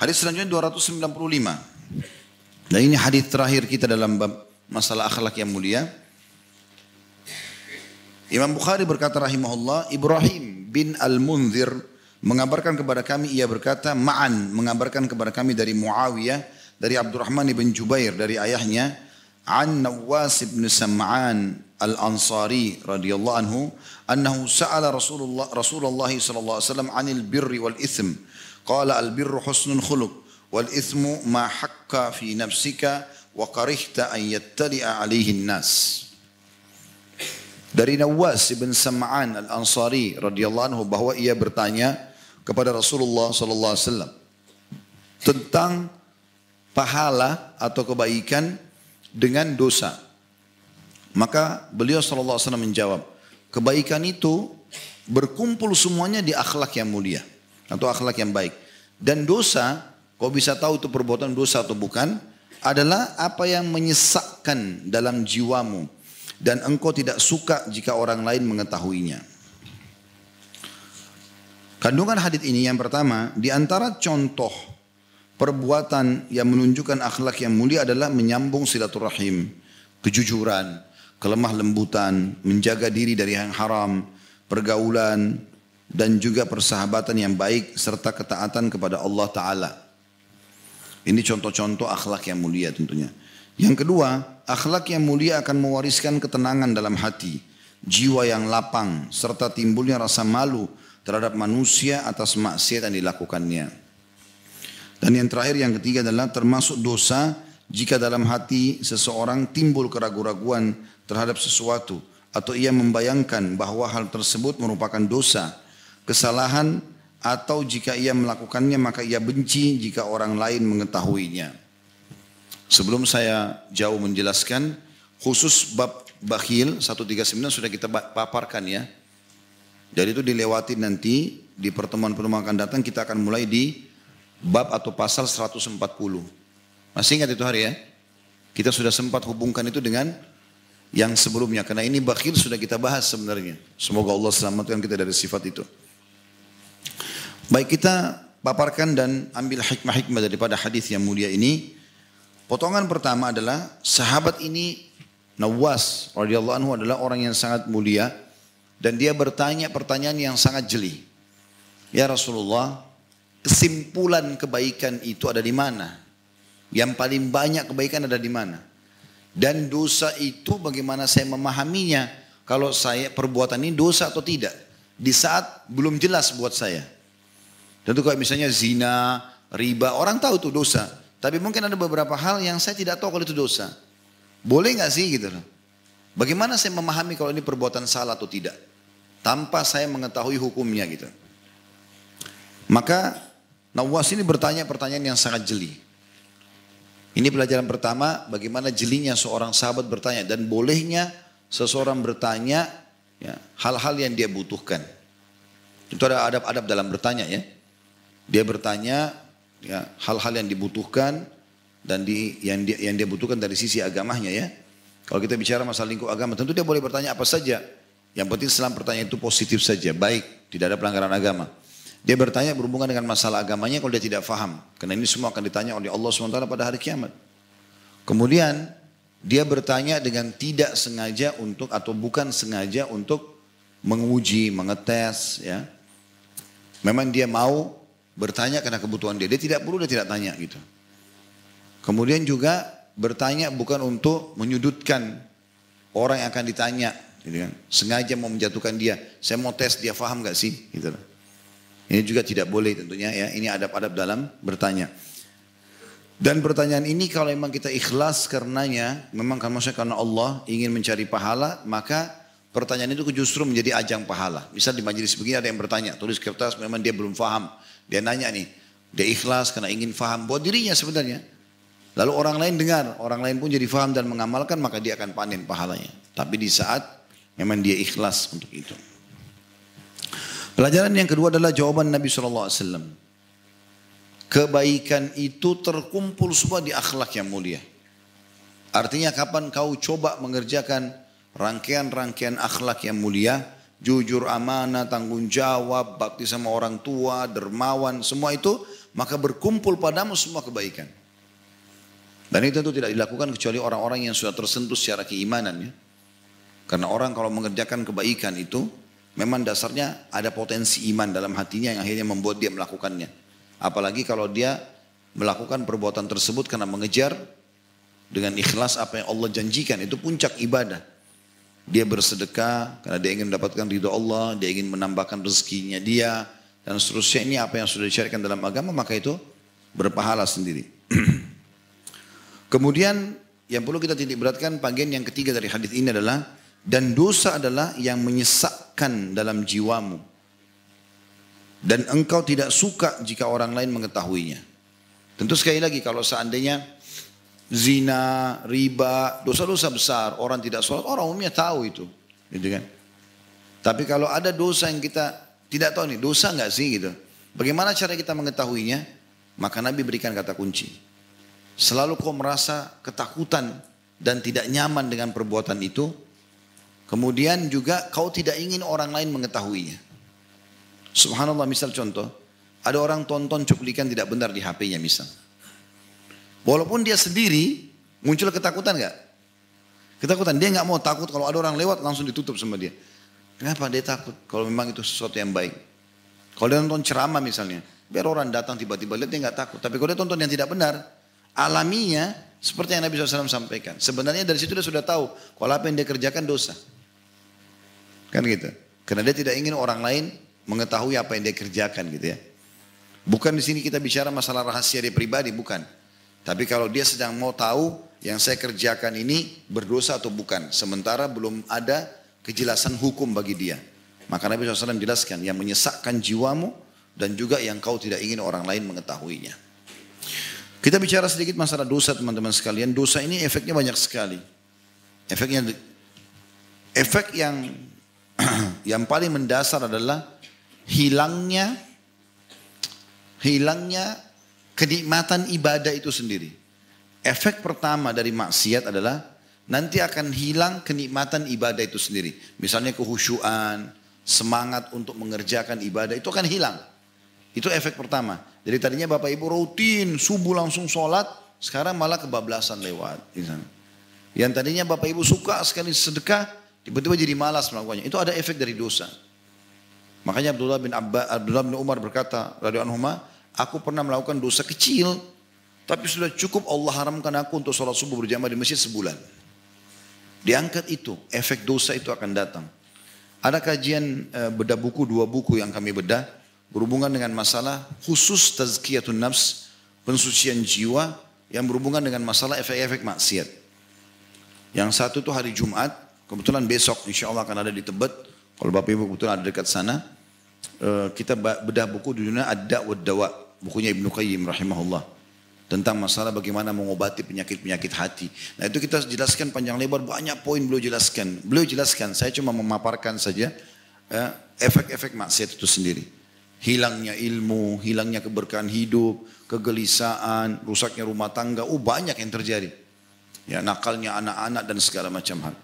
Hadis selanjutnya 295. Dan ini hadis terakhir kita dalam bab masalah akhlak yang mulia. Imam Bukhari berkata rahimahullah, Ibrahim bin Al-Munzir mengabarkan kepada kami, ia berkata, Ma'an mengabarkan kepada kami dari Muawiyah, dari Abdurrahman bin Jubair, dari ayahnya, An Nawas bin Sam'an Al-Ansari radhiyallahu anhu, annahu sa'ala Rasulullah Rasulullah sallallahu alaihi wasallam 'anil birri wal ithm. Qala al-birru husnul khuluq wal ithmu ma hakka fi nafsika wa karihta an yattali'a alaihi nas. Dari Nawas bin Sam'an al-Ansari radhiyallahu anhu bahwa ia bertanya kepada Rasulullah sallallahu alaihi wasallam tentang pahala atau kebaikan dengan dosa. Maka beliau sallallahu alaihi wasallam menjawab, kebaikan itu berkumpul semuanya di akhlak yang mulia atau akhlak yang baik. Dan dosa, kau bisa tahu itu perbuatan dosa atau bukan, adalah apa yang menyesakkan dalam jiwamu dan engkau tidak suka jika orang lain mengetahuinya. Kandungan hadis ini yang pertama, di antara contoh perbuatan yang menunjukkan akhlak yang mulia adalah menyambung silaturahim, kejujuran, kelemah lembutan, menjaga diri dari yang haram, pergaulan, dan juga persahabatan yang baik serta ketaatan kepada Allah Ta'ala. Ini contoh-contoh akhlak yang mulia tentunya. Yang kedua, akhlak yang mulia akan mewariskan ketenangan dalam hati, jiwa yang lapang, serta timbulnya rasa malu terhadap manusia atas maksiat yang dilakukannya. Dan yang terakhir yang ketiga adalah termasuk dosa jika dalam hati seseorang timbul keraguan-raguan terhadap sesuatu atau ia membayangkan bahwa hal tersebut merupakan dosa, kesalahan atau jika ia melakukannya maka ia benci jika orang lain mengetahuinya. Sebelum saya jauh menjelaskan khusus bab bakhil 139 sudah kita paparkan ya. Jadi itu dilewati nanti di pertemuan-pertemuan akan datang kita akan mulai di bab atau pasal 140. Masih ingat itu hari ya? Kita sudah sempat hubungkan itu dengan yang sebelumnya karena ini bakhil sudah kita bahas sebenarnya. Semoga Allah selamatkan kita dari sifat itu. Baik kita paparkan dan ambil hikmah-hikmah daripada hadis yang mulia ini. Potongan pertama adalah sahabat ini Nawas radhiyallahu anhu adalah orang yang sangat mulia dan dia bertanya pertanyaan yang sangat jeli. Ya Rasulullah, kesimpulan kebaikan itu ada di mana? Yang paling banyak kebaikan ada di mana? Dan dosa itu bagaimana saya memahaminya? Kalau saya perbuatan ini dosa atau tidak? Di saat belum jelas buat saya. Tentu kalau misalnya zina, riba, orang tahu itu dosa. Tapi mungkin ada beberapa hal yang saya tidak tahu kalau itu dosa. Boleh nggak sih gitu loh. Bagaimana saya memahami kalau ini perbuatan salah atau tidak? Tanpa saya mengetahui hukumnya gitu. Maka Nawas ini bertanya pertanyaan yang sangat jeli. Ini pelajaran pertama bagaimana jelinya seorang sahabat bertanya dan bolehnya seseorang bertanya ya, hal-hal ya, yang dia butuhkan. Itu ada adab-adab dalam bertanya ya. Dia bertanya ya hal-hal yang dibutuhkan dan di, yang dia, yang dia butuhkan dari sisi agamanya ya. Kalau kita bicara masalah lingkup agama, tentu dia boleh bertanya apa saja. Yang penting selam pertanyaan itu positif saja, baik, tidak ada pelanggaran agama. Dia bertanya berhubungan dengan masalah agamanya kalau dia tidak faham. Karena ini semua akan ditanya oleh Allah SWT pada hari kiamat. Kemudian dia bertanya dengan tidak sengaja untuk atau bukan sengaja untuk menguji, mengetes ya. Memang dia mau Bertanya karena kebutuhan dia. Dia tidak perlu, dia tidak tanya gitu. Kemudian juga bertanya bukan untuk menyudutkan orang yang akan ditanya. Gitu kan. Sengaja mau menjatuhkan dia. Saya mau tes dia faham gak sih? Gitu. Ini juga tidak boleh tentunya ya. Ini adab-adab dalam bertanya. Dan pertanyaan ini kalau memang kita ikhlas karenanya, memang kan maksudnya karena Allah ingin mencari pahala, maka pertanyaan itu justru menjadi ajang pahala. Misal di majelis begini ada yang bertanya, tulis kertas memang dia belum faham. Dia nanya nih, dia ikhlas karena ingin faham buat dirinya sebenarnya. Lalu orang lain dengar, orang lain pun jadi faham dan mengamalkan maka dia akan panen pahalanya. Tapi di saat memang dia ikhlas untuk itu. Pelajaran yang kedua adalah jawaban Nabi SAW. Kebaikan itu terkumpul semua di akhlak yang mulia. Artinya kapan kau coba mengerjakan rangkaian-rangkaian akhlak yang mulia, jujur amanah, tanggung jawab, bakti sama orang tua, dermawan, semua itu maka berkumpul padamu semua kebaikan. Dan itu tentu tidak dilakukan kecuali orang-orang yang sudah tersentuh secara keimanan ya. Karena orang kalau mengerjakan kebaikan itu memang dasarnya ada potensi iman dalam hatinya yang akhirnya membuat dia melakukannya. Apalagi kalau dia melakukan perbuatan tersebut karena mengejar dengan ikhlas apa yang Allah janjikan itu puncak ibadah. Dia bersedekah karena dia ingin mendapatkan ridho Allah, dia ingin menambahkan rezekinya dia dan seterusnya ini apa yang sudah dicarikan dalam agama maka itu berpahala sendiri. Kemudian yang perlu kita titik beratkan bagian yang ketiga dari hadis ini adalah dan dosa adalah yang menyesakkan dalam jiwamu. Dan engkau tidak suka jika orang lain mengetahuinya. Tentu sekali lagi kalau seandainya zina, riba, dosa-dosa besar, orang tidak sholat, orang umumnya tahu itu. Gitu kan. Tapi kalau ada dosa yang kita tidak tahu nih, dosa nggak sih gitu. Bagaimana cara kita mengetahuinya? Maka Nabi berikan kata kunci. Selalu kau merasa ketakutan dan tidak nyaman dengan perbuatan itu. Kemudian juga kau tidak ingin orang lain mengetahuinya. Subhanallah misal contoh. Ada orang tonton cuplikan tidak benar di HP-nya misal. Walaupun dia sendiri muncul ketakutan nggak? Ketakutan dia nggak mau takut kalau ada orang lewat langsung ditutup sama dia. Kenapa dia takut? Kalau memang itu sesuatu yang baik. Kalau dia nonton ceramah misalnya, biar orang datang tiba-tiba lihat dia nggak takut. Tapi kalau dia tonton yang tidak benar, alaminya seperti yang Nabi SAW sampaikan. Sebenarnya dari situ dia sudah tahu kalau apa yang dia kerjakan dosa. Kan gitu. Karena dia tidak ingin orang lain mengetahui apa yang dia kerjakan gitu ya. Bukan di sini kita bicara masalah rahasia dia pribadi, bukan. Tapi kalau dia sedang mau tahu yang saya kerjakan ini berdosa atau bukan. Sementara belum ada kejelasan hukum bagi dia. Maka Nabi SAW jelaskan yang menyesakkan jiwamu dan juga yang kau tidak ingin orang lain mengetahuinya. Kita bicara sedikit masalah dosa teman-teman sekalian. Dosa ini efeknya banyak sekali. Efeknya efek yang yang paling mendasar adalah hilangnya hilangnya kenikmatan ibadah itu sendiri. Efek pertama dari maksiat adalah nanti akan hilang kenikmatan ibadah itu sendiri. Misalnya kehusuan, semangat untuk mengerjakan ibadah itu akan hilang. Itu efek pertama. Jadi tadinya Bapak Ibu rutin subuh langsung sholat, sekarang malah kebablasan lewat. Yang tadinya Bapak Ibu suka sekali sedekah, tiba-tiba jadi malas melakukannya. Itu ada efek dari dosa. Makanya Abdullah bin Abba, Abdullah bin Umar berkata, radhiyallahu aku pernah melakukan dosa kecil, tapi sudah cukup Allah haramkan aku untuk sholat subuh berjamaah di masjid sebulan. Diangkat itu, efek dosa itu akan datang. Ada kajian eh, bedah buku, dua buku yang kami bedah berhubungan dengan masalah khusus tazkiyatun nafs, pensucian jiwa yang berhubungan dengan masalah efek-efek maksiat. Yang satu itu hari Jumat, kebetulan besok insya Allah akan ada di Tebet. Kalau Bapak Ibu kebetulan ada dekat sana, eh, kita bedah buku dunia ada wadawa, bukunya Ibnu Qayyim rahimahullah tentang masalah bagaimana mengobati penyakit-penyakit hati. Nah itu kita jelaskan panjang lebar banyak poin beliau jelaskan. Beliau jelaskan, saya cuma memaparkan saja eh, efek-efek maksiat itu sendiri hilangnya ilmu, hilangnya keberkahan hidup, kegelisahan, rusaknya rumah tangga, oh banyak yang terjadi. Ya nakalnya anak-anak dan segala macam hal.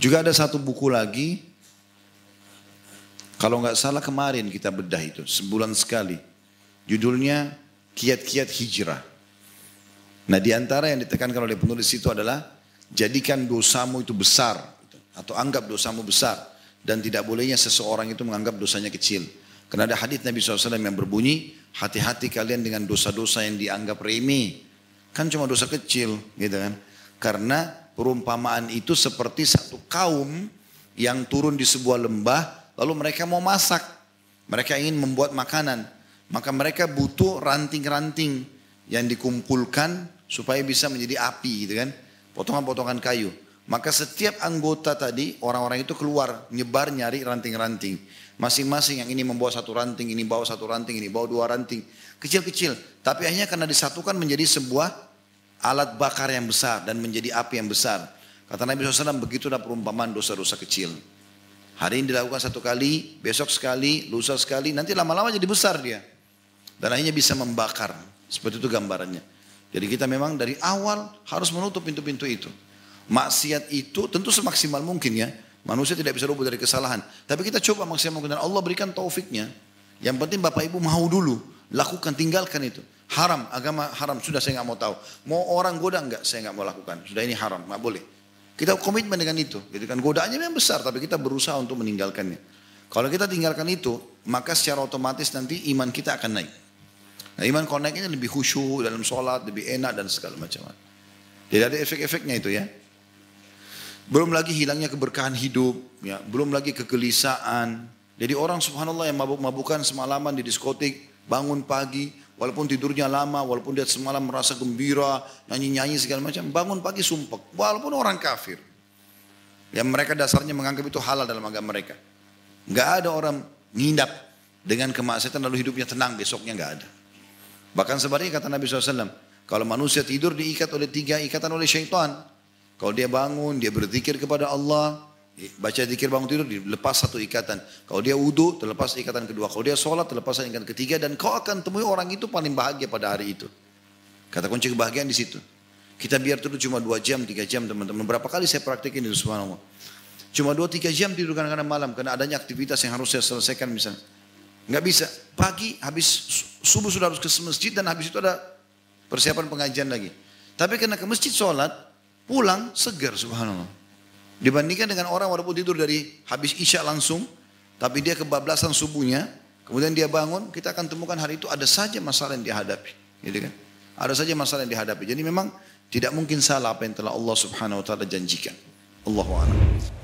Juga ada satu buku lagi, kalau nggak salah kemarin kita bedah itu, sebulan sekali. Judulnya Kiat-Kiat Hijrah. Nah di antara yang ditekankan oleh penulis itu adalah jadikan dosamu itu besar atau anggap dosamu besar dan tidak bolehnya seseorang itu menganggap dosanya kecil. Karena ada hadis Nabi SAW yang berbunyi, hati-hati kalian dengan dosa-dosa yang dianggap remeh. Kan cuma dosa kecil gitu kan. Karena perumpamaan itu seperti satu kaum yang turun di sebuah lembah, lalu mereka mau masak. Mereka ingin membuat makanan. Maka mereka butuh ranting-ranting yang dikumpulkan supaya bisa menjadi api gitu kan. Potongan-potongan kayu. Maka setiap anggota tadi, orang-orang itu keluar, nyebar nyari ranting-ranting. Masing-masing yang ini membawa satu ranting, ini bawa satu ranting, ini bawa dua ranting. Kecil-kecil. Tapi hanya karena disatukan menjadi sebuah alat bakar yang besar dan menjadi api yang besar. Kata Nabi SAW, begitulah perumpamaan dosa-dosa kecil. Hari ini dilakukan satu kali, besok sekali, lusa sekali, nanti lama-lama jadi besar dia. Dan akhirnya bisa membakar. Seperti itu gambarannya. Jadi kita memang dari awal harus menutup pintu-pintu itu. Maksiat itu tentu semaksimal mungkin ya. Manusia tidak bisa luput dari kesalahan. Tapi kita coba maksimal mungkin. Dan Allah berikan taufiknya. Yang penting Bapak Ibu mau dulu. lakukan, tinggalkan itu. Haram, agama haram, sudah saya nggak mau tahu. Mau orang goda enggak, saya nggak mau lakukan. Sudah ini haram, nggak boleh. Kita komitmen dengan itu. Gitu kan godaannya memang besar, tapi kita berusaha untuk meninggalkannya. Kalau kita tinggalkan itu, maka secara otomatis nanti iman kita akan naik. Nah iman kalau naiknya lebih khusyuk dalam sholat, lebih enak dan segala macam. Tidak ada efek-efeknya itu ya. Belum lagi hilangnya keberkahan hidup, ya. belum lagi kegelisahan. Jadi orang subhanallah yang mabuk-mabukan semalaman di diskotik, bangun pagi, walaupun tidurnya lama, walaupun dia semalam merasa gembira, nyanyi-nyanyi segala macam, bangun pagi sumpah, walaupun orang kafir. Yang mereka dasarnya menganggap itu halal dalam agama mereka. Gak ada orang ngindap dengan kemaksiatan lalu hidupnya tenang, besoknya gak ada. Bahkan sebaliknya kata Nabi SAW, kalau manusia tidur diikat oleh tiga ikatan oleh syaitan, kalau dia bangun, dia berzikir kepada Allah, baca zikir bangun tidur, dilepas satu ikatan. Kalau dia wudhu, terlepas ikatan kedua. Kalau dia sholat, terlepas ikatan ketiga. Dan kau akan temui orang itu paling bahagia pada hari itu. Kata kunci kebahagiaan di situ. Kita biar tidur cuma dua jam, tiga jam teman-teman. Berapa kali saya praktekin itu subhanallah. Cuma dua tiga jam tidur kadang-kadang malam. Karena adanya aktivitas yang harus saya selesaikan misalnya. Nggak bisa. Pagi habis subuh sudah harus ke masjid dan habis itu ada persiapan pengajian lagi. Tapi karena ke masjid sholat, Pulang segar subhanallah. Dibandingkan dengan orang walaupun tidur dari habis isya langsung, tapi dia kebablasan subuhnya, kemudian dia bangun, kita akan temukan hari itu ada saja masalah yang dihadapi. Gitu kan? Ada saja masalah yang dihadapi. Jadi memang tidak mungkin salah apa yang telah Allah subhanahu wa ta'ala janjikan. Allahu.